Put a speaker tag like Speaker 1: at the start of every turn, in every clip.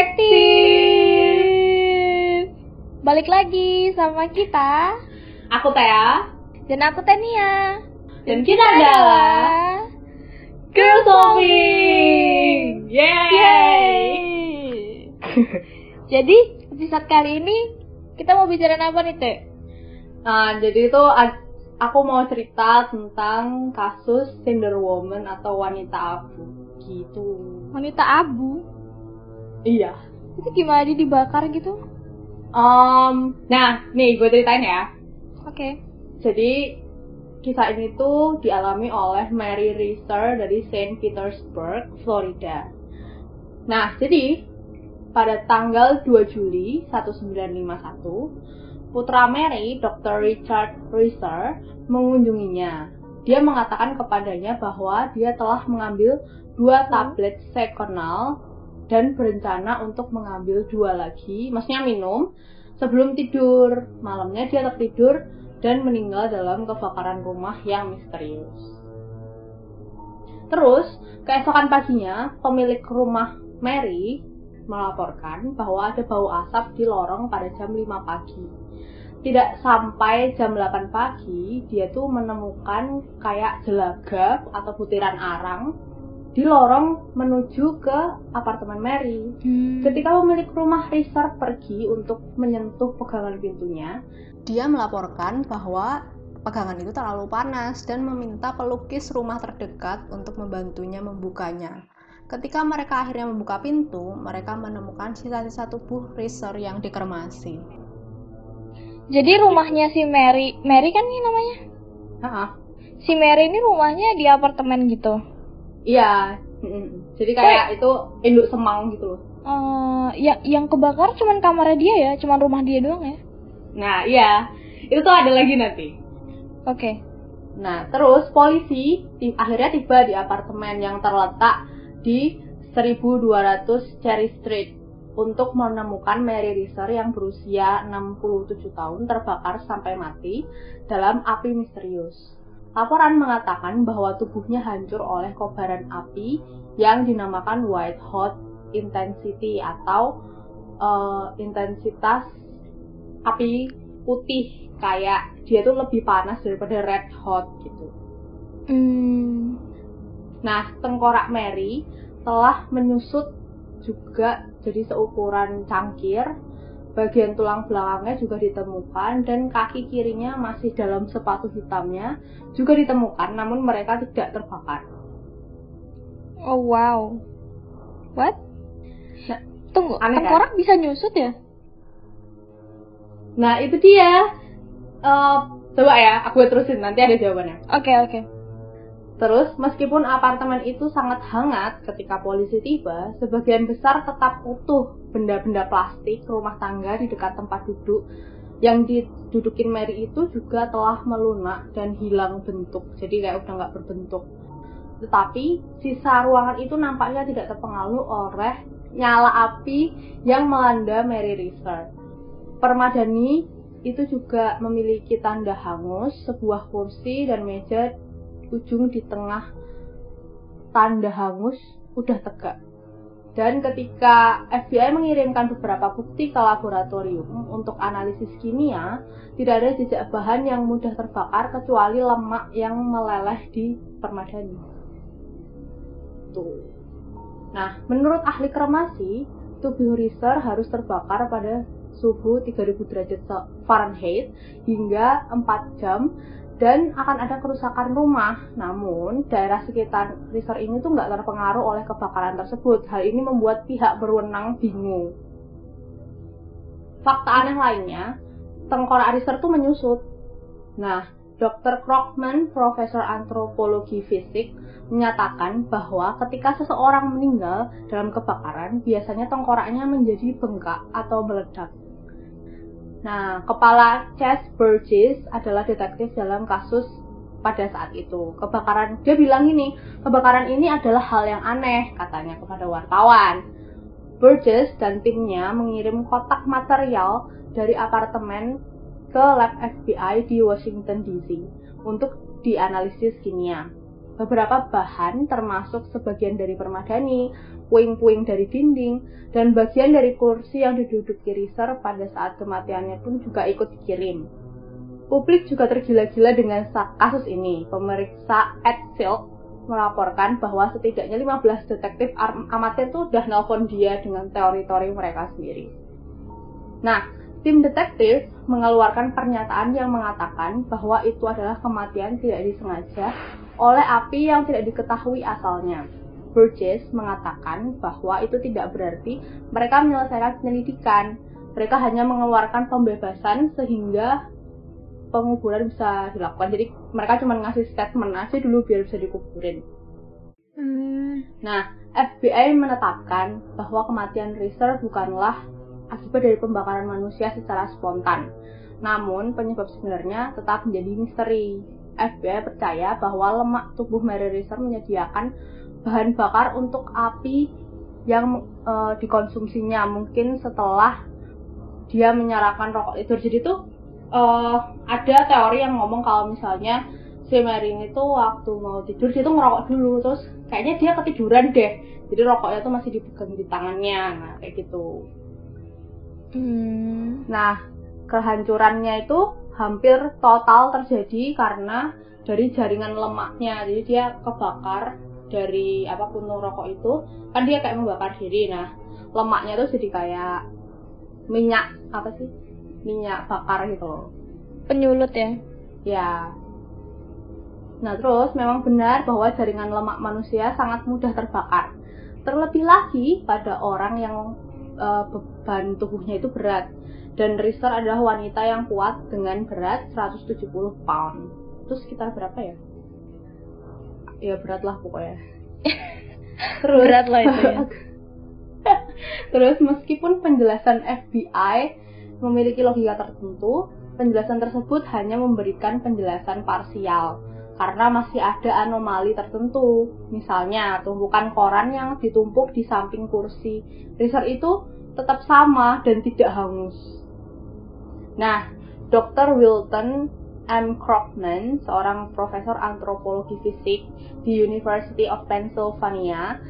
Speaker 1: Detektif.
Speaker 2: Balik lagi sama kita
Speaker 1: Aku Tea
Speaker 2: dan aku Tania.
Speaker 1: dan kita adalah Girl Solving. Yeay.
Speaker 2: Yeay. Jadi episode kali ini kita mau bicara apa nih Teh?
Speaker 1: Nah, jadi itu aku mau cerita tentang kasus Cinder Woman atau wanita abu gitu.
Speaker 2: Wanita abu.
Speaker 1: Iya.
Speaker 2: Itu gimana dia dibakar gitu?
Speaker 1: Um, nah, nih gue ceritain ya.
Speaker 2: Oke.
Speaker 1: Jadi kisah ini tuh dialami oleh Mary Reeser dari Saint Petersburg, Florida. Nah, jadi pada tanggal 2 Juli 1951, putra Mary, Dr. Richard Reeser, mengunjunginya. Dia mengatakan kepadanya bahwa dia telah mengambil dua tablet Seconal dan berencana untuk mengambil dua lagi, maksudnya minum, sebelum tidur. Malamnya dia tertidur dan meninggal dalam kebakaran rumah yang misterius. Terus, keesokan paginya, pemilik rumah Mary melaporkan bahwa ada bau asap di lorong pada jam 5 pagi. Tidak sampai jam 8 pagi, dia tuh menemukan kayak jelagap atau butiran arang di lorong menuju ke apartemen Mary.
Speaker 2: Hmm.
Speaker 1: Ketika pemilik rumah Richard pergi untuk menyentuh pegangan pintunya, dia melaporkan bahwa pegangan itu terlalu panas dan meminta pelukis rumah terdekat untuk membantunya membukanya. Ketika mereka akhirnya membuka pintu, mereka menemukan sisa-sisa tubuh Reeser yang dikremasi.
Speaker 2: Jadi rumahnya si Mary, Mary kan nih namanya?
Speaker 1: Hah?
Speaker 2: Si Mary ini rumahnya di apartemen gitu.
Speaker 1: Iya. Jadi kayak itu induk semang gitu loh.
Speaker 2: Eh, ya, yang kebakar cuman kamarnya dia ya, cuman rumah dia doang ya.
Speaker 1: Nah, iya. Itu tuh ada lagi nanti.
Speaker 2: Oke.
Speaker 1: Nah, terus polisi ti- akhirnya tiba di apartemen yang terletak di 1200 Cherry Street untuk menemukan Mary Reeser yang berusia 67 tahun terbakar sampai mati dalam api misterius. Laporan mengatakan bahwa tubuhnya hancur oleh kobaran api yang dinamakan white hot intensity atau eh, intensitas api putih kayak dia tuh lebih panas daripada red hot gitu.
Speaker 2: Hmm.
Speaker 1: Nah, tengkorak Mary telah menyusut juga jadi seukuran cangkir. Bagian tulang belakangnya juga ditemukan dan kaki kirinya masih dalam sepatu hitamnya juga ditemukan namun mereka tidak terbakar.
Speaker 2: Oh wow. What?
Speaker 1: Nah,
Speaker 2: Tunggu,
Speaker 1: aneh kan?
Speaker 2: tengkorak bisa nyusut ya?
Speaker 1: Nah, itu dia. Eh, coba ya, aku terusin nanti ada jawabannya.
Speaker 2: Oke oke.
Speaker 1: Terus, meskipun apartemen itu sangat hangat ketika polisi tiba, sebagian besar tetap utuh benda-benda plastik rumah tangga di dekat tempat duduk yang didudukin Mary itu juga telah melunak dan hilang bentuk. Jadi kayak udah nggak berbentuk. Tetapi sisa ruangan itu nampaknya tidak terpengaruh oleh nyala api yang melanda Mary Reeser. Permadani itu juga memiliki tanda hangus, sebuah kursi dan meja ujung di tengah tanda hangus udah tegak. Dan ketika FBI mengirimkan beberapa bukti ke laboratorium untuk analisis kimia, tidak ada jejak bahan yang mudah terbakar kecuali lemak yang meleleh di permadani. Tuh. Nah, menurut ahli kremasi, tubuh Reeser harus terbakar pada suhu 3000 derajat Fahrenheit hingga 4 jam dan akan ada kerusakan rumah. Namun, daerah sekitar Reeser ini tuh nggak terpengaruh oleh kebakaran tersebut. Hal ini membuat pihak berwenang bingung. Fakta aneh lainnya, tengkorak Reeser tuh menyusut. Nah, Dr. Krogman, profesor antropologi fisik, menyatakan bahwa ketika seseorang meninggal dalam kebakaran, biasanya tengkoraknya menjadi bengkak atau meledak. Nah, kepala Chess Burgess adalah detektif dalam kasus pada saat itu. Kebakaran, dia bilang ini, kebakaran ini adalah hal yang aneh, katanya kepada wartawan. Burgess dan timnya mengirim kotak material dari apartemen ke lab FBI di Washington DC untuk dianalisis kimia. beberapa bahan termasuk sebagian dari permadani, puing-puing dari dinding, dan bagian dari kursi yang diduduki Riser pada saat kematiannya pun juga ikut dikirim. Publik juga tergila-gila dengan kasus ini. Pemeriksa Ed Silk melaporkan bahwa setidaknya 15 detektif amatir tuh udah nelpon dia dengan teori-teori mereka sendiri. Nah, tim detektif mengeluarkan pernyataan yang mengatakan bahwa itu adalah kematian tidak disengaja oleh api yang tidak diketahui asalnya. Burgess mengatakan bahwa itu tidak berarti mereka menyelesaikan penyelidikan. Mereka hanya mengeluarkan pembebasan sehingga penguburan bisa dilakukan. Jadi mereka cuma ngasih statement aja dulu biar bisa dikuburin. Hmm. Nah, FBI menetapkan bahwa kematian Reeser bukanlah akibat dari pembakaran manusia secara spontan. Namun, penyebab sebenarnya tetap menjadi misteri. FBI percaya bahwa lemak tubuh Mary Reeser menyediakan bahan bakar untuk api yang e, dikonsumsinya mungkin setelah dia menyalakan rokok itu. Jadi tuh e, ada teori yang ngomong kalau misalnya si Mary itu waktu mau tidur dia tuh ngerokok dulu terus kayaknya dia ketiduran deh. Jadi rokoknya tuh masih dipegang di tangannya, nah kayak gitu. Hmm. Nah, kehancurannya itu hampir total terjadi karena dari jaringan lemaknya. Jadi dia kebakar dari apa puntung rokok itu, kan dia kayak membakar diri. Nah, lemaknya tuh jadi kayak minyak apa sih? Minyak bakar gitu loh.
Speaker 2: Penyulut ya?
Speaker 1: Ya. Nah, terus memang benar bahwa jaringan lemak manusia sangat mudah terbakar. Terlebih lagi pada orang yang uh, beban tubuhnya itu berat dan Rister adalah wanita yang kuat dengan berat 170 pound itu sekitar berapa ya ya berat lah pokoknya
Speaker 2: terus berat lah itu ya
Speaker 1: terus meskipun penjelasan FBI memiliki logika tertentu penjelasan tersebut hanya memberikan penjelasan parsial karena masih ada anomali tertentu. Misalnya, tumpukan koran yang ditumpuk di samping kursi Riser itu tetap sama dan tidak hangus. Nah, Dr. Wilton M. Krogman, seorang profesor antropologi fisik di University of Pennsylvania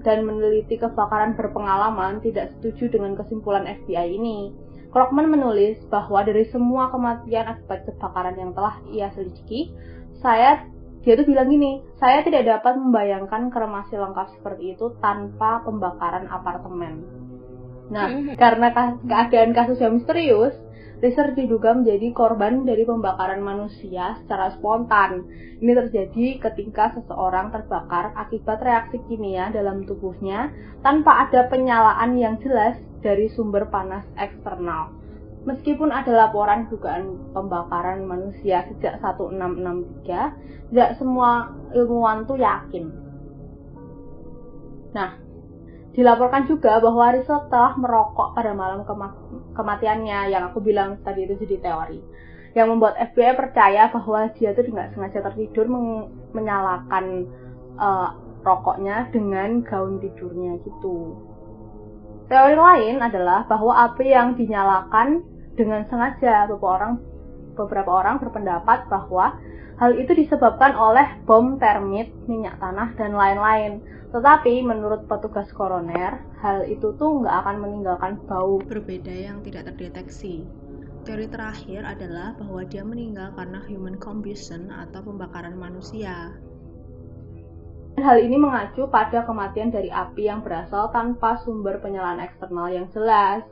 Speaker 1: dan meneliti kebakaran berpengalaman tidak setuju dengan kesimpulan FBI ini. Krogman menulis bahwa dari semua kematian akibat kebakaran yang telah ia selidiki, saya dia tuh bilang gini, saya tidak dapat membayangkan kremasi lengkap seperti itu tanpa pembakaran apartemen. Nah, mm-hmm. karena keadaan kasus yang misterius, Riser diduga menjadi korban dari pembakaran manusia secara spontan. Ini terjadi ketika seseorang terbakar akibat reaksi kimia dalam tubuhnya tanpa ada penyalaan yang jelas dari sumber panas eksternal. Meskipun ada laporan dugaan pembakaran manusia sejak 1663, tidak semua ilmuwan tuh yakin. Nah, dilaporkan juga bahwa Rizal telah merokok pada malam kema kematiannya yang aku bilang tadi itu jadi teori yang membuat FBI percaya bahwa dia tuh nggak sengaja tertidur menyalakan uh, rokoknya dengan gaun tidurnya gitu. Teori lain adalah bahwa api yang dinyalakan dengan sengaja. Beberapa orang beberapa orang berpendapat bahwa hal itu disebabkan oleh bom termit, minyak tanah, dan lain-lain. Tetapi menurut petugas koroner, hal itu tuh nggak akan meninggalkan bau
Speaker 3: berbeda yang tidak terdeteksi. Teori terakhir adalah bahwa dia meninggal karena human combustion atau pembakaran manusia.
Speaker 1: Hal ini mengacu pada kematian dari api yang berasal tanpa sumber penyalaan eksternal yang jelas.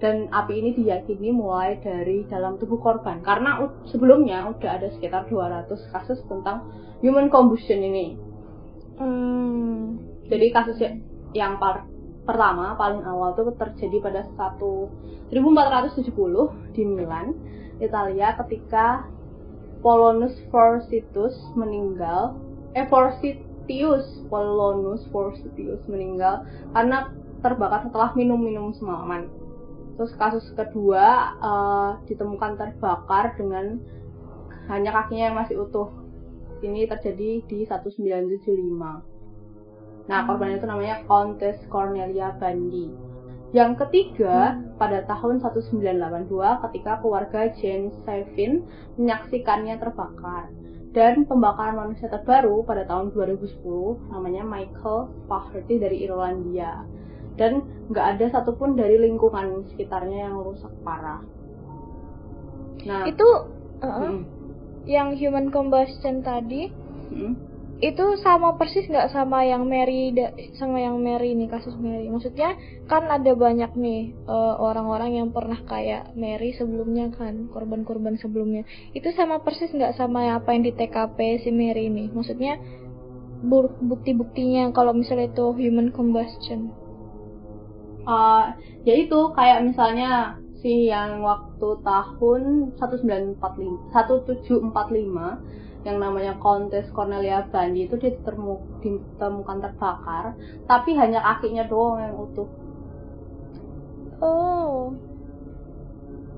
Speaker 1: Dan api ini diyakini mulai dari dalam tubuh korban. Karena sebelumnya udah ada sekitar 200 kasus tentang human combustion ini. Hmm. Jadi kasus yang par pertama paling awal itu terjadi pada 1 1470 di Milan, Italia ketika Polonus Forsitus meninggal eh Forsitus Fortius, Polonus Fortius meninggal karena terbakar setelah minum-minum semalaman. Terus kasus kedua uh, ditemukan terbakar dengan hanya kakinya yang masih utuh. Ini terjadi di 1975. Nah, korban itu namanya Countess Cornelia Bandi. Yang ketiga, hmm. pada tahun 1982 ketika keluarga Jane Savin menyaksikannya terbakar. dan pembakaran manusia terbaru pada tahun 2010 namanya Michael Flaherty dari Irlandia dan nggak ada satupun dari lingkungan sekitarnya yang rusak parah. Nah
Speaker 2: Itu uh,
Speaker 1: mm,
Speaker 2: yang human combustion tadi
Speaker 1: mm.
Speaker 2: itu sama persis nggak sama yang Mary sama yang Mary nih kasus Mary. Maksudnya kan ada banyak nih eh, orang-orang yang pernah kayak Mary sebelumnya kan korban-korban sebelumnya. Itu sama persis nggak sama apa yang di TKP si Mary ini. Maksudnya bu- bukti-buktinya kalau misalnya itu human combustion.
Speaker 1: Uh, ya itu kayak misalnya si yang waktu tahun 1945 1745 yang namanya Countess Cornelia Bandi itu ditemu, ditemukan terbakar tapi hanya kakinya doang yang utuh.
Speaker 2: Oh.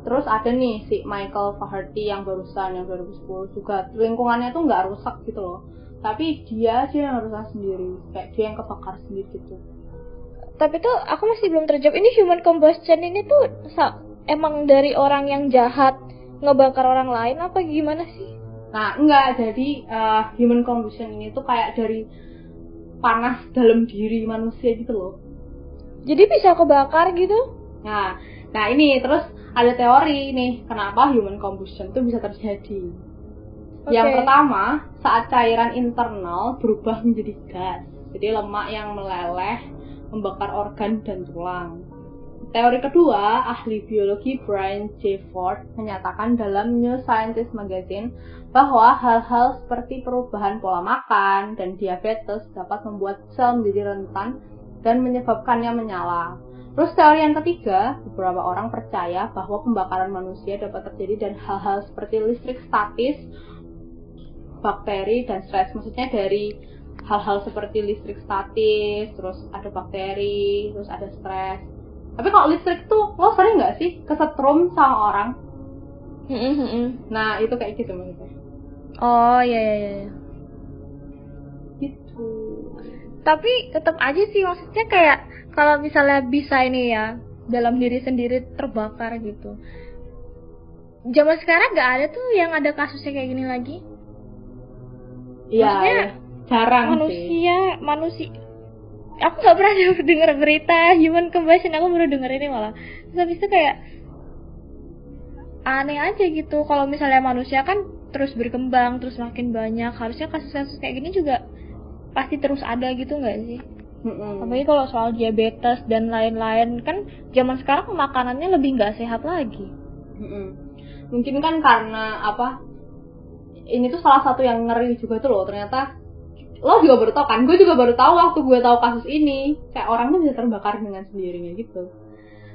Speaker 1: terus ada nih si Michael Flaherty yang barusan yang 2010 juga. Lingkungannya tuh nggak rusak gitu loh. Tapi dia aja yang rusak sendiri. Kayak dia yang kebakar sendiri gitu
Speaker 2: Tapi tuh aku masih belum terjawab. Ini human combustion ini tuh emang dari orang yang jahat ngebakar orang lain apa gimana sih?
Speaker 1: Nah, enggak. Jadi eh, human combustion ini tuh kayak dari panas dalam diri manusia gitu loh.
Speaker 2: Jadi bisa kebakar gitu?
Speaker 1: Nah, nah ini terus ada teori nih kenapa human combustion itu bisa terjadi. Yang
Speaker 2: Oke.
Speaker 1: pertama, saat cairan internal berubah menjadi gas. Jadi lemak yang meleleh membakar organ dan tulang. Teori kedua, ahli biologi Brian J. Ford menyatakan dalam New Scientist Magazine bahwa hal-hal seperti perubahan pola makan dan diabetes dapat membuat sel menjadi rentan dan menyebabkannya menyala. Terus teori yang ketiga, beberapa orang percaya bahwa pembakaran manusia dapat terjadi dan hal-hal seperti listrik statis, bakteri, dan stres. Maksudnya dari hal-hal seperti listrik statis, terus ada bakteri, terus ada stres. Tapi kalau listrik tuh, lo sering nggak sih kesetrum sama orang? Nah, itu kayak gitu maksudnya.
Speaker 2: Oh iya iya iya.
Speaker 1: Gitu.
Speaker 2: Tapi tetap aja sih maksudnya kayak kalau misalnya bisa ini ya dalam diri sendiri terbakar gitu. Zaman sekarang nggak ada tuh yang ada kasusnya kayak gini lagi.
Speaker 1: Iya,
Speaker 2: Maksudnya,
Speaker 1: iya. Jarang sih.
Speaker 2: manusia manusia aku nggak pernah dengar berita human combustion aku baru denger ini malah terus habis itu kayak aneh aja gitu kalau misalnya manusia kan terus berkembang terus makin banyak harusnya kasus-kasus kayak gini juga pasti terus ada gitu nggak sih
Speaker 1: Mm-mm.
Speaker 2: apalagi kalau soal diabetes dan lain-lain kan zaman sekarang makanannya lebih nggak sehat lagi
Speaker 1: Mm-mm. Mungkin kan karena apa? Ini tuh salah satu yang ngeri juga tuh loh. Ternyata lo juga baru tau kan? Gue juga baru tahu waktu gue tahu kasus ini. Kayak orang tuh bisa terbakar dengan sendirinya gitu.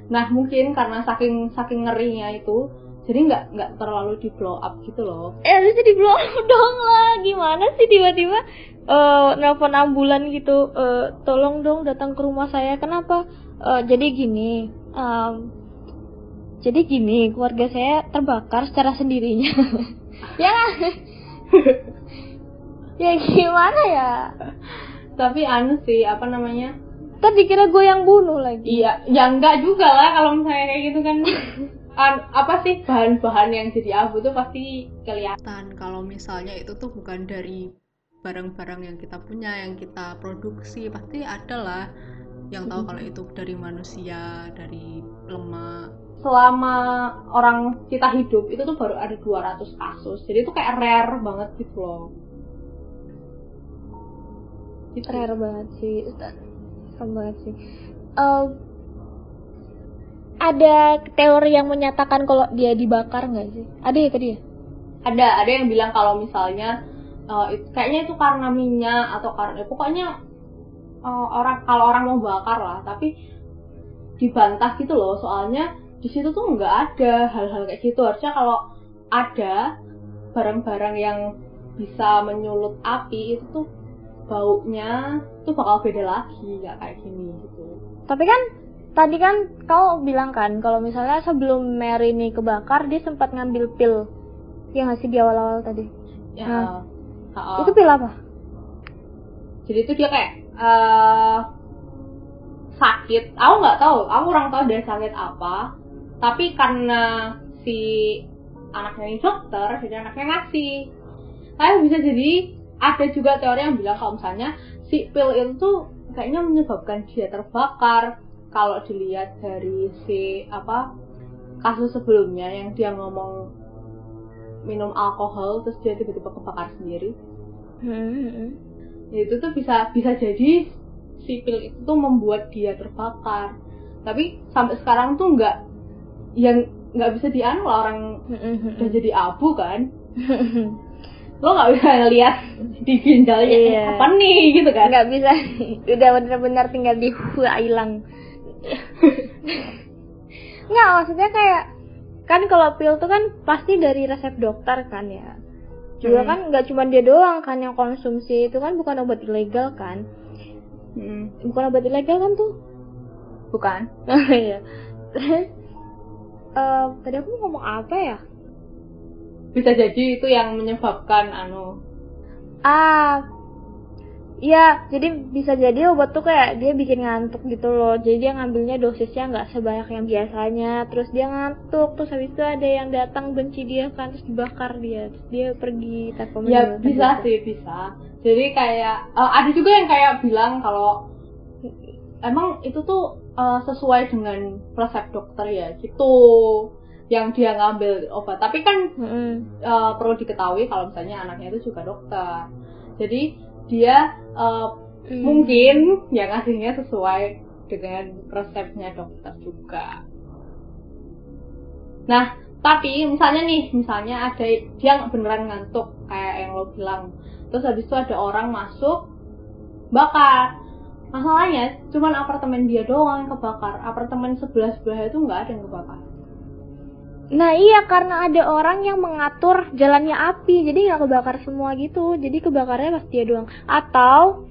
Speaker 1: Nah mungkin karena saking saking ngerinya itu, jadi nggak nggak terlalu di blow up gitu loh.
Speaker 2: eh harusnya di blow up dong lah gimana sih tiba-tiba eh nelpon ambulan gitu eh tolong dong datang ke rumah saya kenapa Eh, jadi gini em, jadi gini keluarga saya terbakar secara sendirinya ya? ya gimana ya
Speaker 1: Tapi anu sih apa namanya?
Speaker 2: tadi kira gue yang bunuh lagi
Speaker 1: Iya, ya enggak juga lah kalau misalnya kayak gitu kan. An- apa sih bahan-bahan yang jadi abu tuh pasti kelihatan.
Speaker 3: kalau misalnya itu tuh bukan dari barang-barang yang kita punya yang kita produksi pasti ada lah yang tahu kalau itu dari manusia dari lemak
Speaker 1: selama orang kita hidup itu tuh baru ada 200 kasus jadi itu kayak rare banget gitu loh gitu.
Speaker 2: rare banget sih serem banget sih. Em, ada teori yang menyatakan kalau dia dibakar nggak sih? Ada ya tadi ya?
Speaker 1: Ada ada yang bilang kalau misalnya it- kayaknya itu karena minyak atau karena pokoknya eh, orang kalau orang mau bakar lah tapi dibantah gitu loh. Soalnya di situ tuh nggak ada hal-hal kayak gitu. Harusnya kalau ada barang-barang yang bisa menyulut api itu tuh baunya tuh bakal beda lagi nggak kayak gini gitu.
Speaker 2: Tapi kan tadi kan kau bilang kan kalau misalnya sebelum Mary ini kebakar dia sempat ngambil pil. Yang ngasih di awal-awal tadi?
Speaker 1: Ya
Speaker 2: Nah,
Speaker 1: ha-ha.
Speaker 2: itu pil apa?
Speaker 1: Jadi itu dia kayak eh sakit. Aku nggak tahu aku kurang tahu dia sakit apa. Tapi karena si anaknya ini dokter jadi anaknya ngasih. Kayak bisa jadi ada juga teori yang bilang kalau misalnya si pil itu tuh kayaknya menyebabkan dia terbakar. Kalau dilihat dari si apa kasus sebelumnya yang dia ngomong minum alkohol terus dia tiba-tiba kebakar sendiri.
Speaker 2: Hmm.
Speaker 1: ya itu tuh bisa bisa jadi si pil itu tuh membuat dia terbakar. Tapi sampai sekarang tuh nggak yang nggak bisa dianu lah orang
Speaker 2: Hmm.
Speaker 1: udah jadi abu kan. Lo nggak bisa ngeliat di ginjalnya
Speaker 2: Iya.
Speaker 1: "Eh, apa nih gitu kan?
Speaker 2: Nggak bisa. Udah benar-benar tinggal di hilang nggak maksudnya kayak kan kalau pil tuh kan pasti dari resep dokter kan ya. Juga
Speaker 1: Hmm.
Speaker 2: kan nggak cuma dia doang kan yang konsumsi itu kan bukan obat ilegal kan.
Speaker 1: Mm,
Speaker 2: bukan obat ilegal kan tuh?
Speaker 1: Bukan.
Speaker 2: Iya. Terus eh, tadi aku mau ngomong apa ya?
Speaker 1: Bisa jadi itu yang menyebabkan anu
Speaker 2: ah Iya, jadi bisa jadi obat tuh kayak dia bikin ngantuk gitu loh. Jadi dia ngambilnya dosisnya nggak sebanyak yang biasanya. Terus dia ngantuk, terus habis itu ada yang datang benci dia kan, terus dibakar dia. Terus dia pergi tanpa
Speaker 1: ya bisa
Speaker 2: dosa.
Speaker 1: sih bisa jadi kayak eh, ada juga yang kayak bilang kalau emang itu tuh eh, sesuai dengan resep dokter ya gitu yang dia ngambil obat tapi kan
Speaker 2: Mm-mm.
Speaker 1: eh, perlu diketahui kalau misalnya anaknya itu juga dokter jadi dia eh,
Speaker 2: Hmm.
Speaker 1: mungkin yang ngasihnya sesuai dengan resepnya dokter juga. Nah, tapi misalnya nih, misalnya ada dia beneran ngantuk kayak yang lo bilang, terus habis itu ada orang masuk bakar. Masalahnya cuman apartemen dia doang yang kebakar, apartemen sebelah sebelah itu nggak ada yang kebakar.
Speaker 2: Nah iya karena ada orang yang mengatur jalannya api, jadi nggak kebakar semua gitu. Jadi kebakarnya pas dia doang. Atau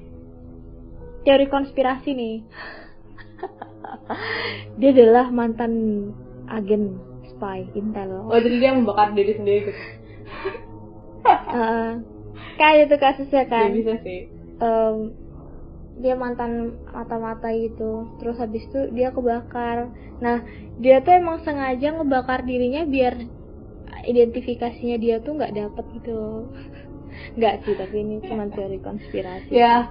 Speaker 2: teori konspirasi nih. dia adalah mantan agen spy intel.
Speaker 1: Oh jadi dia membakar diri sendiri gitu.
Speaker 2: Heeh. kayak itu kasusnya
Speaker 1: Ya
Speaker 2: kan.
Speaker 1: bisa sih.
Speaker 2: Em, dia mantan mata-mata gitu. Terus habis itu dia kebakar. Nah dia tuh emang sengaja ngebakar dirinya biar identifikasinya dia tuh nggak dapet gitu loh. Nggak sih tapi ini cuma teori konspirasi.
Speaker 1: Ya,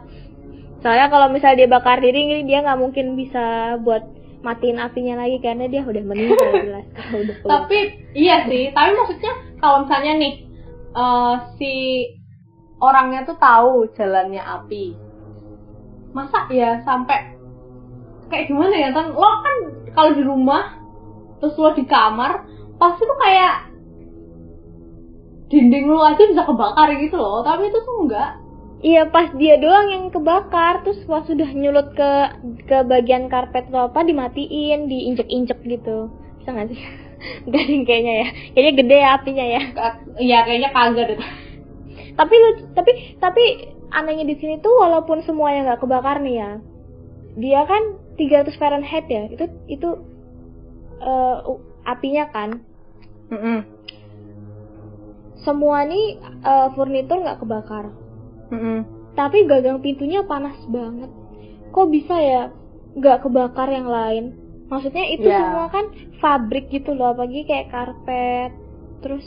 Speaker 2: Soalnya kalau misalnya dia bakar diri ini dia nggak mungkin bisa buat matiin apinya lagi karena dia udah meninggal jelas kalau udah
Speaker 1: tapi iya sih tapi maksudnya kalau misalnya nih eh, si orangnya tuh tahu jalannya api masa ya sampai kayak gimana ya kan lo kan kalau di rumah terus lo di kamar pasti tuh kayak dinding lo aja bisa kebakar gitu loh. Tapi itu tuh enggak.
Speaker 2: Iya pas dia doang yang kebakar terus pas sudah nyulut ke ke bagian karpet atau apa dimatiin diinjek-injek gitu. Bisa nggak sih? Deh kayaknya ya. Kayaknya gede ya apinya ya.
Speaker 1: Iya kayaknya kagak deh.
Speaker 2: Tapi lu tapi tapi anehnya di sini tuh walaupun semuanya nggak kebakar nih ya dia kan 300 Fahrenheit ya itu itu eh, u- apinya kan
Speaker 1: Mm-mm.
Speaker 2: semua nih eh, furnitur nggak kebakar
Speaker 1: Mm-mm.
Speaker 2: tapi gagang pintunya panas banget kok bisa ya nggak kebakar yang lain maksudnya itu
Speaker 1: Ya.
Speaker 2: semua kan fabrik gitu loh apalagi kayak karpet terus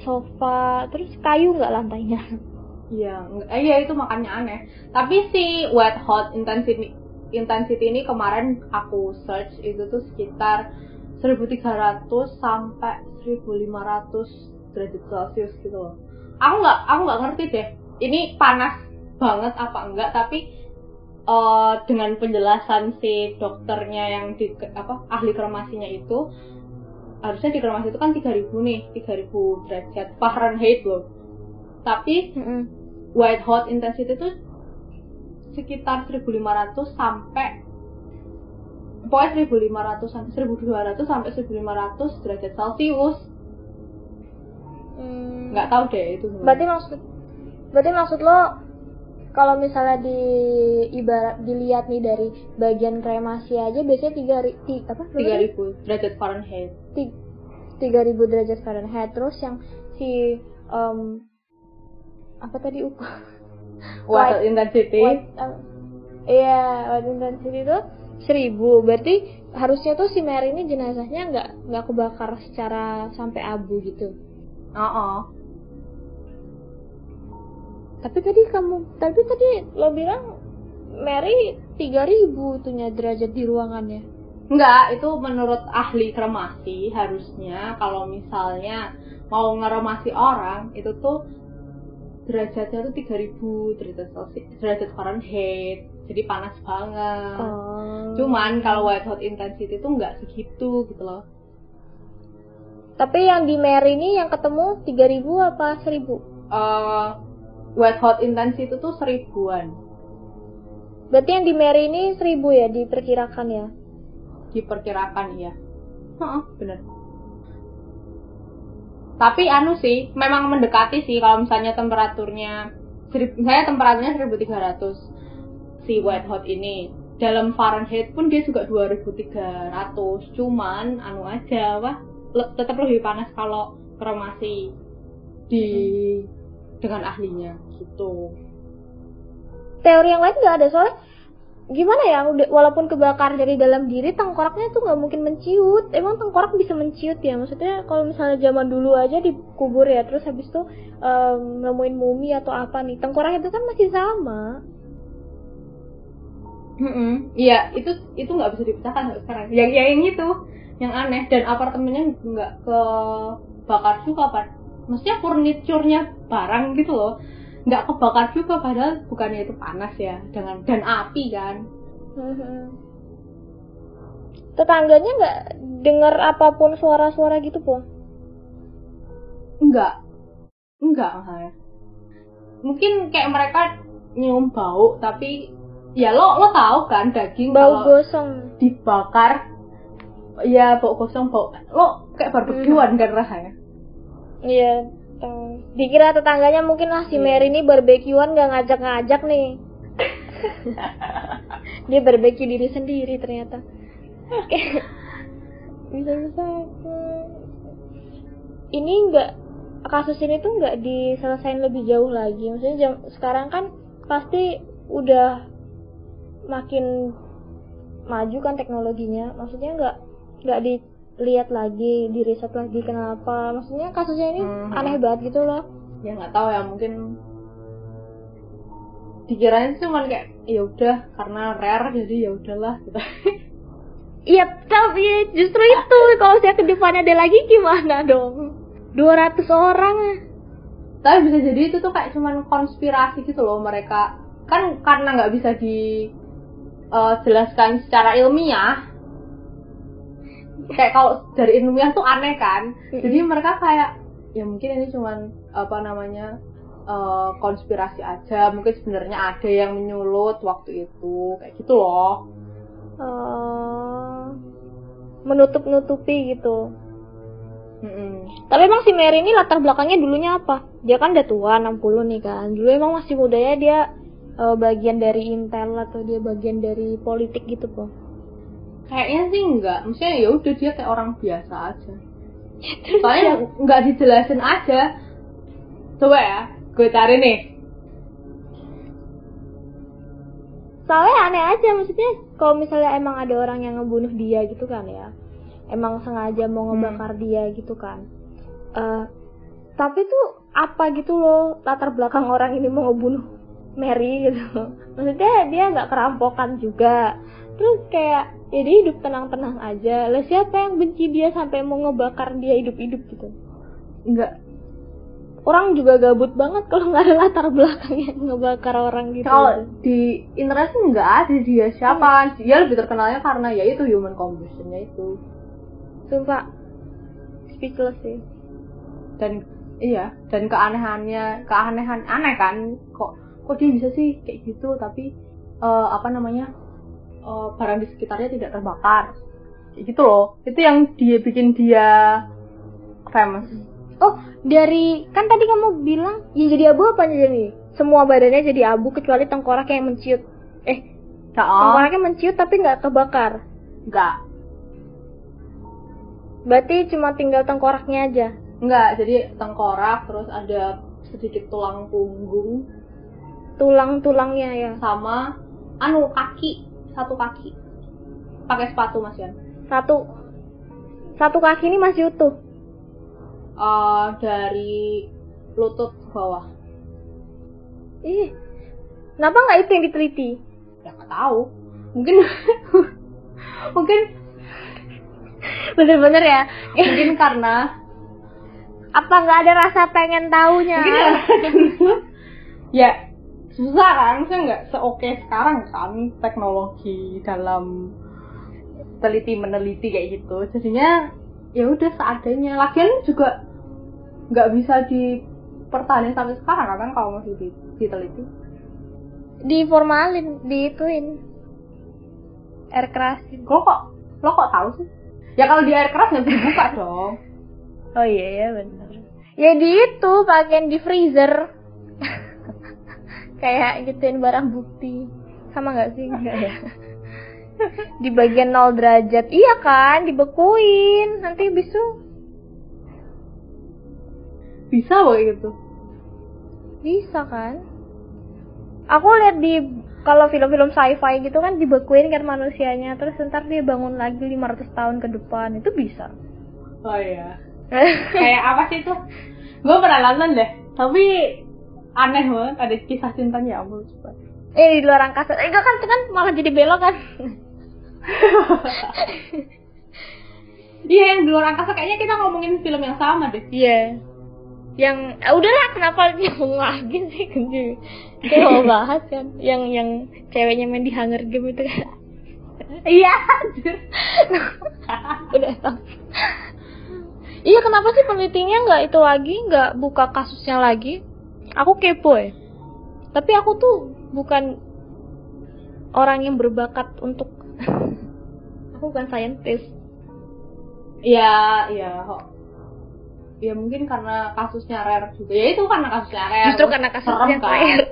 Speaker 2: sofa terus kayu nggak lantainya
Speaker 1: Iya, eh, iya itu makanya aneh. Tapi si wet hot intensity intensity ini kemarin aku search itu tuh sekitar 1300 sampai 1500 derajat Celcius gitu loh. Aku nggak aku nggak ngerti deh. Ini panas banget apa enggak tapi eh, dengan penjelasan si dokternya yang di apa ahli kremasinya itu harusnya di kremasi itu kan 3000 nih 3000 derajat Fahrenheit loh tapi
Speaker 2: Mm-mm.
Speaker 1: White hot intensity itu sekitar 1500 sampai pokoknya 1500 sampai 1200 sampai 1500 derajat Celcius.
Speaker 2: Hmm.
Speaker 1: nggak tahu deh itu.
Speaker 2: Berarti maksud berarti maksud lo kalau misalnya di ibarat dilihat nih dari bagian kremasi aja biasanya tiga ri- ti- apa
Speaker 1: 3000 derajat Fahrenheit.
Speaker 2: Tiga ribu derajat Fahrenheit. Terus yang si em, apa tadi ukur
Speaker 1: White- intensity.
Speaker 2: Eh, iya white intensity itu seribu. Berarti harusnya tuh si Mary ini jenazahnya nggak nggak kebakar secara sampai abu gitu.
Speaker 1: Oh
Speaker 2: Tapi tadi kamu, tapi tadi lo bilang Mary 3000 itunya derajat di ruangannya.
Speaker 1: Enggak, itu menurut ahli kremasi harusnya kalau misalnya mau ngeremasi orang itu tuh derajatnya tuh 3000 derajat Celsius, derajat Fahrenheit. Jadi panas banget.
Speaker 2: Oh.
Speaker 1: Cuman kalau white hot intensity tuh nggak segitu gitu loh.
Speaker 2: Tapi yang di Mary ini yang ketemu 3000 apa 1000?
Speaker 1: Eh white hot intensity itu tuh seribuan
Speaker 2: Berarti yang di Mary ini 1000 ya diperkirakan ya.
Speaker 1: diperkirakan ya. Heeh, bener. Tapi anu sih, memang mendekati sih kalau misalnya temperaturnya misalnya temperaturnya 1300 si white hot ini. Dalam Fahrenheit pun dia juga 2300. Cuman anu aja wah le- tetap lebih panas kalau kremasi di dengan ahlinya gitu.
Speaker 2: Teori yang lain nggak ada soalnya gimana ya walaupun kebakar dari dalam diri tengkoraknya tuh nggak mungkin menciut emang tengkorak bisa menciut ya maksudnya kalau misalnya zaman dulu aja dikubur ya terus habis itu em, nemuin mumi atau apa nih tengkorak itu kan masih sama.
Speaker 1: Iya, itu itu nggak bisa dipecahkan sekarang. Yang yang yang itu, yang aneh dan apartemennya nggak kebakar juga pak. Maksudnya furniturnya barang gitu loh, nggak kebakar juga padahal bukannya itu panas ya dengan dan api kan.
Speaker 2: tetangganya nggak dengar apa pun suara-suara gitu po
Speaker 1: Enggak, enggak makanya. Mungkin kayak mereka nyium bau tapi ya lo lo tahu kan daging
Speaker 2: bau
Speaker 1: kalau
Speaker 2: gosong
Speaker 1: dibakar ya bau kosong bau lo kayak barbekyuan kan rasanya.
Speaker 2: iya tahu. dikira tetangganya mungkin lah si
Speaker 1: Iya.
Speaker 2: Mary ini barbekyuan nggak ngajak-ngajak nih. Dia barbeque diri sendiri ternyata. Bisa-bisa ini nggak kasus ini tuh nggak diselesain lebih jauh lagi. Maksudnya jam, sekarang kan pasti udah makin maju kan teknologinya. Maksudnya nggak nggak dilihat lagi diriset lagi kenapa maksudnya kasusnya ini
Speaker 1: Mhm.
Speaker 2: aneh banget gitu loh
Speaker 1: ya nggak tahu ya mungkin dikirain sih cuman kayak ya udah karena rare jadi ya udahlah gitu.
Speaker 2: Iya, tapi justru itu kalau saya ke depannya ada lagi gimana dong? 200 orang.
Speaker 1: tapi bisa jadi itu tuh kayak cuman konspirasi gitu loh mereka kan karena nggak bisa di eh, jelaskan secara ilmiah kayak kalau dari ilmiah tuh aneh kan jadi mereka kayak ya mungkin ini cuman apa namanya eh, konspirasi aja mungkin sebenarnya ada yang menyulut waktu itu kayak gitu loh
Speaker 2: Eh, menutup-nutupi gitu.
Speaker 1: Mm-mm.
Speaker 2: Tapi emang si Mary ini latar belakangnya dulunya apa? Dia kan udah tua 60 nih kan. Dulu emang masih mudanya dia eh, bagian dari Intel atau dia bagian dari politik gitu po.
Speaker 1: Kayaknya sih enggak, maksudnya ya udah dia kayak orang biasa aja. Soalnya nggak dijelasin aja. Coba ya, gue cari nih.
Speaker 2: Soalnya aneh aja maksudnya kalau misalnya emang ada orang yang ngebunuh dia gitu kan ya. Emang sengaja mau ngebakar dia gitu kan. Eh tapi tuh apa gitu loh latar belakang orang ini mau ngebunuh Mary gitu. Maksudnya dia nggak kerampokan juga. Terus kayak ya dia hidup tenang-tenang aja. Lah siapa yang benci dia sampai mau ngebakar dia hidup-hidup gitu?
Speaker 1: Enggak.
Speaker 2: Orang juga gabut banget kalau nggak ada latar belakang yang ngebakar orang gitu.
Speaker 1: Kalau di internet sih nggak ada dia siapa. Dia lebih terkenalnya karena ya itu human combustionnya itu.
Speaker 2: Sumpah speechless sih.
Speaker 1: Dan iya, dan keanehannya, keanehan aneh kan. Kok kok dia bisa sih kayak gitu tapi eh, apa namanya? Eh, barang di sekitarnya tidak terbakar. Kayak gitu loh. Itu yang dia bikin dia famous.
Speaker 2: Oh, dari kan tadi kamu bilang yang jadi abu apa jadi? Semua badannya jadi abu kecuali tengkorak yang menciut. Eh,
Speaker 1: Nah,
Speaker 2: tengkoraknya menciut tapi nggak kebakar.
Speaker 1: enggak.
Speaker 2: Berarti cuma tinggal tengkoraknya aja.
Speaker 1: Enggak, jadi tengkorak terus ada sedikit tulang punggung
Speaker 2: Tulang-tulangnya ya.
Speaker 1: sama anu kaki, satu kaki. Pakai sepatu Mas Yan.
Speaker 2: Satu satu kaki ini masih utuh.
Speaker 1: Eh, dari lutut ke bawah.
Speaker 2: ih kenapa nggak itu yang diteliti
Speaker 1: ya nggak tahu mungkin mungkin
Speaker 2: bener-bener ya
Speaker 1: mungkin karena
Speaker 2: apa nggak ada rasa pengen taunya
Speaker 1: mungkin ya, ya susah kan saya nggak seoke sekarang kan teknologi dalam teliti meneliti kayak gitu. Jadinya ya udah seadanya. Lagian juga nggak bisa dipertahankan sampai sekarang kan kalau masih diteliti.
Speaker 2: Diformalin diituin. Air kerasin.
Speaker 1: Lo kok lo kok tahu sih? Ya kalau di air keras nggak bisa dibuka dong.
Speaker 2: Oh iya ya benar ya di itu pakai di freezer kayak gituin barang bukti. Sama nggak sih? Enggak ya? Di bagian 0 derajat. Iya kan? Dibekuin. Nanti bisu
Speaker 1: bisa boh gitu.
Speaker 2: Bisa kan? Aku lihat di kalau film-film sci-fi gitu kan dibekuin kan manusianya. Terus ntar dia bangun lagi 500 tahun ke depan. Itu bisa.
Speaker 1: Oh iya. Kayak apa sih itu? Gue pernah nonton deh. Tapi aneh banget ada kisah cintanya ya ampun coba.
Speaker 2: Eh di luar angkasa. Eh kan kan malah jadi belok kan?
Speaker 1: Iya yang di luar angkasa kayaknya kita ngomongin film yang sama deh.
Speaker 2: Iya. Yang eh, udahlah kenapa nyambung lagi sih kayak mau bahas kan yang yang ceweknya main di Hunger Game itu kan.
Speaker 1: Iya
Speaker 2: udah tahu iya kenapa sih penelitinya nggak itu lagi nggak buka kasusnya lagi aku kepo ya. Tapi aku tuh bukan orang yang berbakat untuk aku bukan saintis.
Speaker 1: Iya iya ya mungkin karena kasusnya rare juga. Ya itu karena kasusnya rare.
Speaker 2: Justru karena kasusnya
Speaker 1: serem, kan?
Speaker 2: rare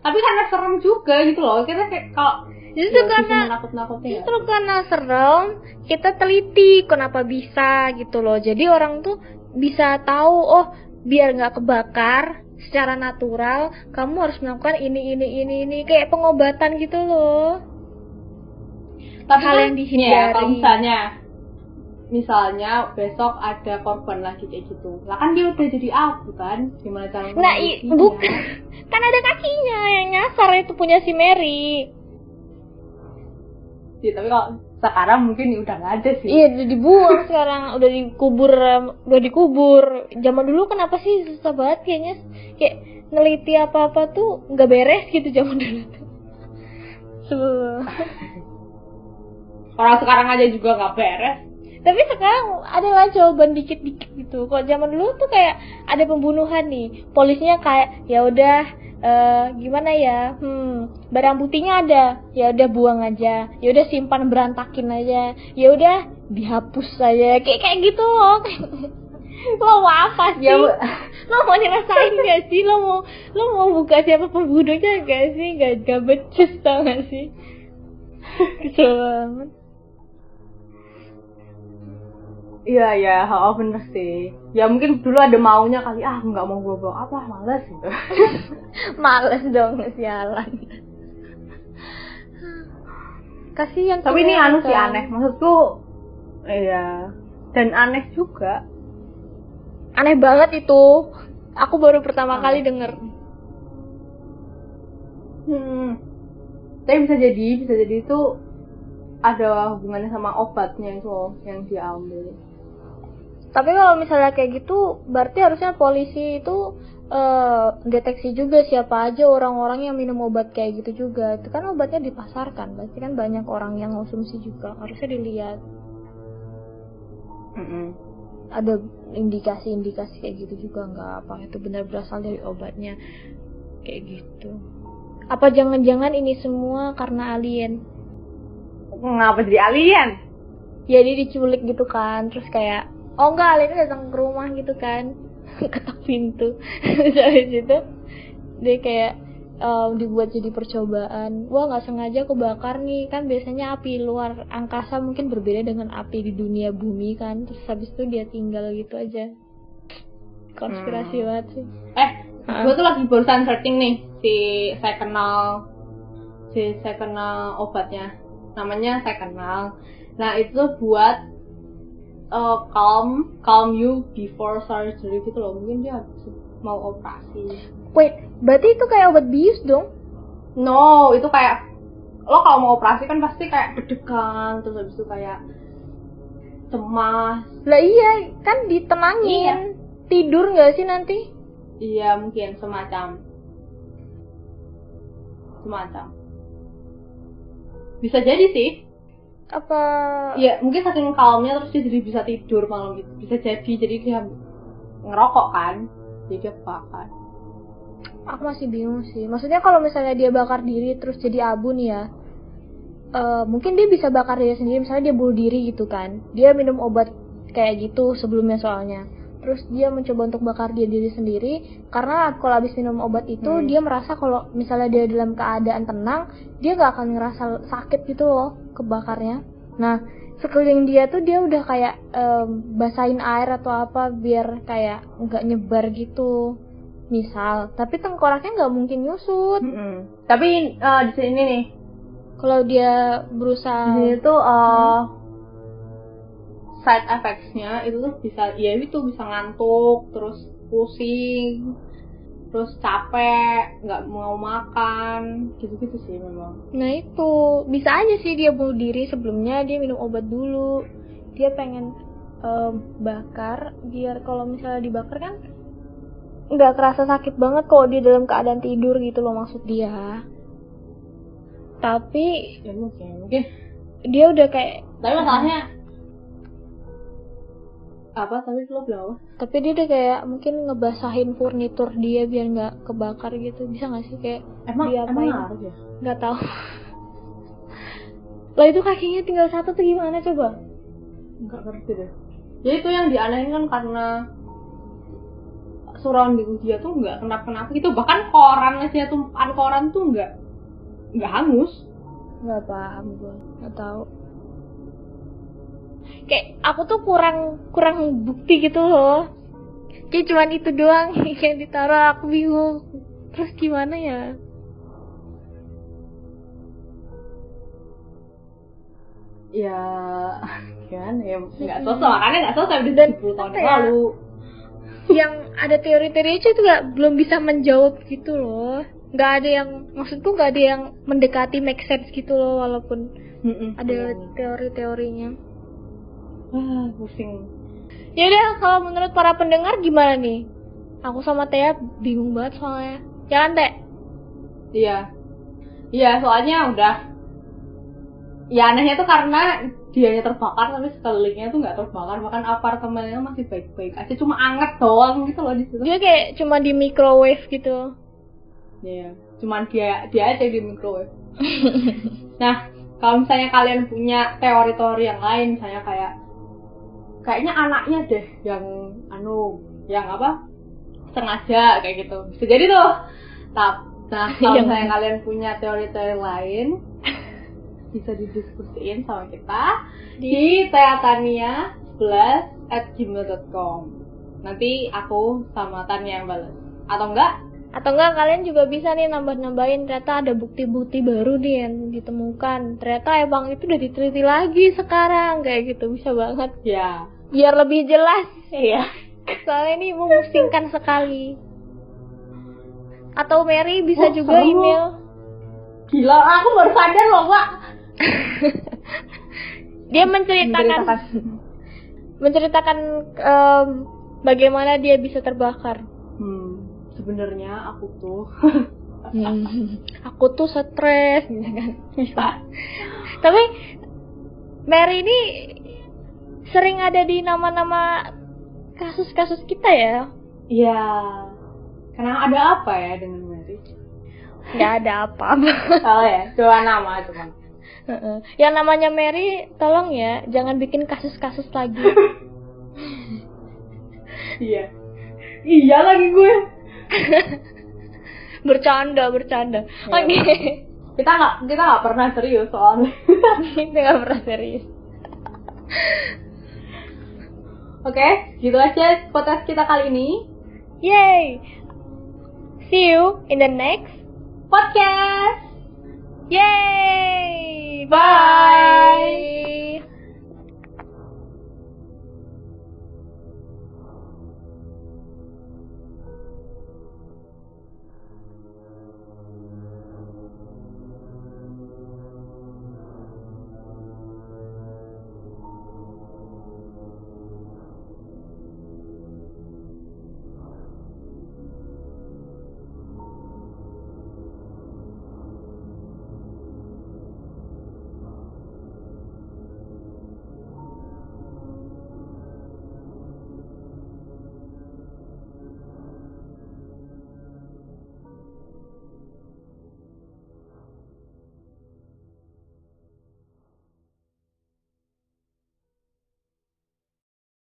Speaker 1: tapi karena serem juga gitu loh. Kita kayak kalau
Speaker 2: justru
Speaker 1: ya,
Speaker 2: karena
Speaker 1: nakut-nakutin
Speaker 2: justru ya. karena serem kita teliti kenapa bisa gitu loh. Jadi orang tuh bisa tahu oh biar nggak kebakar secara natural kamu harus melakukan ini ini ini ini. Kayak pengobatan gitu loh.
Speaker 1: Tapi
Speaker 2: hal
Speaker 1: kan,
Speaker 2: yang dihindari.
Speaker 1: ya, kalau misalnya misalnya besok ada korban lagi kayak gitu. Lah kan dia udah jadi abu kan? Gimana cara
Speaker 2: nah bukan. Kan ada kakinya yang nyasar itu punya si Mary.
Speaker 1: Ya, tapi kalau sekarang mungkin udah nggak ada sih.
Speaker 2: Iya udah dibuang sekarang. Udah dikubur udah dikubur. Zaman dulu kenapa sih? Susah banget kayaknya. Kayak neliti apa apa tuh nggak beres gitu zaman dulu. Tuh
Speaker 1: orang sekarang aja juga nggak beres.
Speaker 2: Tapi sekarang adalah jawaban dikit-dikit gitu. Kok zaman dulu tuh kayak ada pembunuhan nih. Polisinya kayak ya udah uh, gimana ya? Hmm barang buktinya ada. Ya udah buang aja. Ya udah simpan berantakin aja. Ya udah dihapus saja kayak kayak gitu loh. Lo mau apa sih? Ya, lo mau nyelesain gak sih? Lo mau lo mau buka siapa pembunuhnya gak sih? Gak gak becus tau gak sih? Kesel banget.
Speaker 1: Iya ya, oh bener sih. Ya mungkin dulu ada maunya kali. Ah nggak mau gue bawa apa, males gitu.
Speaker 2: males dong sialan. Kasihan.
Speaker 1: Tapi ini anu sih aneh, maksudku iya dan aneh juga.
Speaker 2: Aneh banget itu. Aku baru pertama aneh. kali denger.
Speaker 1: Hmm. Tapi bisa jadi, bisa jadi itu ada hubungannya sama obatnya itu yang diambil
Speaker 2: tapi kalau misalnya kayak gitu berarti harusnya polisi itu uh, deteksi juga siapa aja orang-orang yang minum obat kayak gitu juga. Itu kan obatnya dipasarkan pasti kan banyak orang yang konsumsi juga. Harusnya dilihat.
Speaker 1: Mm -mm.
Speaker 2: ada indikasi-indikasi kayak gitu juga nggak apa itu benar berasal dari obatnya. Kayak gitu. Apa jangan-jangan ini semua karena alien?
Speaker 1: Ngapa jadi alien?
Speaker 2: Dia diculik gitu kan terus kayak oh enggak Alina datang ke rumah gitu kan. Ketok pintu. Dari situ dia kayak um, dibuat jadi percobaan. Wah nggak sengaja kebakar nih. Kan biasanya api luar angkasa mungkin berbeda dengan api di dunia bumi kan. Terus habis itu dia tinggal gitu aja. Konspirasi hmm. banget sih.
Speaker 1: Eh gue tuh lagi barusan searching nih si saya kenal si saya kenal obatnya. Namanya saya kenal. Nah itu buat uh, calm calm you before surgery gitu loh mungkin dia mau operasi
Speaker 2: Wait, berarti itu kayak obat bius dong?
Speaker 1: no itu kayak lo kalau mau operasi kan pasti kayak deg-degan terus habis itu kayak cemas
Speaker 2: Lah iya, kan ditenangin.
Speaker 1: Iya.
Speaker 2: Tidur nggak sih nanti?
Speaker 1: iya mungkin semacam semacam bisa jadi sih
Speaker 2: Apa
Speaker 1: Iya, mungkin saking kalmnya terus dia jadi bisa tidur malam itu. Bisa jadi, jadi dia ngerokok kan. Jadi dia bakar.
Speaker 2: aku masih bingung sih. Maksudnya kalau misalnya dia bakar diri terus jadi abu nih ya. eh, mungkin dia bisa bakar diri sendiri misalnya dia bunuh diri gitu kan. Dia minum obat kayak gitu sebelumnya soalnya. Terus dia mencoba untuk bakar dia diri sendiri karena kalau habis minum obat itu
Speaker 1: Hmm.
Speaker 2: dia merasa kalau misalnya dia dalam keadaan tenang, dia gak akan ngerasa sakit gitu loh kebakarnya. Nah, sekeliling dia tuh dia udah kayak em, basahin air atau apa biar kayak nggak nyebar gitu. Misal tapi tengkoraknya nggak mungkin nyusut.
Speaker 1: Mm-mm. Tapi eh, di sini nih,
Speaker 2: kalau dia
Speaker 1: di
Speaker 2: berusaha
Speaker 1: sini tuh eh, side effects-nya itu tuh bisa, ya itu bisa ngantuk, terus pusing, terus capek, nggak mau makan, gitu-gitu sih memang.
Speaker 2: nah itu. Bisa aja sih dia bunuh diri. Sebelumnya dia minum obat dulu. Dia pengen em, bakar. Biar kalau misalnya dibakar kan nggak kerasa sakit banget kalau dia dalam keadaan tidur gitu loh maksud dia. Tapi
Speaker 1: Ya mungkin, mungkin.
Speaker 2: dia udah kayak
Speaker 1: Tapi masalahnya apa? Tapi lo bilang apa?
Speaker 2: tapi dia udah kayak mungkin ngebasahin furnitur dia biar nggak kebakar gitu bisa nggak sih kayak
Speaker 1: Emang,
Speaker 2: Diapain?
Speaker 1: emang ya?
Speaker 2: nggak tahu lah itu kakinya tinggal satu tuh gimana coba
Speaker 1: Enggak ngerti deh. Ya itu yang dianehin kan karena surrounding dia tuh nggak kenapa-kenapa gitu. Bahkan koran aja tuh, koran tuh nggak nggak hangus.
Speaker 2: nggak paham gue nggak tahu kayak aku tuh kurang kurang bukti gitu loh. Kayak cuman itu doang yang ditaruh aku bingung. Terus gimana ya?
Speaker 1: Ya kan ya nggak selesai. Makanya nggak selesai udah
Speaker 2: Dan
Speaker 1: 10 tahun yang
Speaker 2: ya?
Speaker 1: lalu.
Speaker 2: yang ada teori-teori itu itu nggak belum bisa menjawab gitu loh. Nggak ada yang maksudku nggak ada yang mendekati make sense gitu loh walaupun
Speaker 1: Mm-mm.
Speaker 2: ada teori-teorinya
Speaker 1: Ah, pusing.
Speaker 2: Ya udah, kalau menurut para pendengar gimana nih? Aku sama Tia bingung banget soalnya. Jangan Teh.
Speaker 1: Iya. Iya, soalnya udah Ya anehnya tuh karena dianya terbakar tapi sekelilingnya tuh nggak terbakar bahkan apartemennya masih baik-baik aja cuma anget doang gitu loh di situ.
Speaker 2: Dia kayak cuma di microwave gitu.
Speaker 1: Iya, cuman dia dia aja di microwave. nah, kalau misalnya kalian punya teori-teori yang lain, misalnya kayak kayaknya anaknya deh yang anu, yang apa? sengaja kayak gitu. Bisa jadi tuh. Tap. Nah, kalau
Speaker 2: Yang-
Speaker 1: misalnya kalian punya teori-teori lain, bisa didiskusiin sama kita di teatania at gmail.com nanti aku sama Tania yang balas atau enggak
Speaker 2: Atau enggak kalian juga bisa nih nambah-nambahin ternyata ada bukti-bukti baru nih yang ditemukan. Ternyata emang itu udah diteliti lagi sekarang kayak gitu bisa banget.
Speaker 1: ya
Speaker 2: Biar lebih jelas.
Speaker 1: iya
Speaker 2: Soalnya ini memusingkan sekali. Atau Mary bisa
Speaker 1: Oh,
Speaker 2: juga email
Speaker 1: gila aku baru sadar loh pak
Speaker 2: dia menceritakan menceritakan em, bagaimana dia bisa terbakar.
Speaker 1: hmm sebenarnya aku tuh
Speaker 2: Aku tuh stres gitu kan. Tapi Mary ini sering ada di nama-nama kasus-kasus kita ya.
Speaker 1: ya karena ada apa ya dengan Mary
Speaker 2: Gak ada apa-apa.
Speaker 1: salah ya coba nama cuma.
Speaker 2: Yang namanya Mary, tolong ya, jangan bikin kasus-kasus lagi.
Speaker 1: iya iya lagi gue
Speaker 2: bercanda, bercanda.
Speaker 1: Ya,
Speaker 2: Oke.
Speaker 1: kita nggak kita nggak pernah serius soalnya
Speaker 2: Kita nggak pernah serius.
Speaker 1: oke gitu aja podcast kita kali ini
Speaker 2: Yay! See you in the next
Speaker 1: podcast
Speaker 2: Yay!
Speaker 1: bye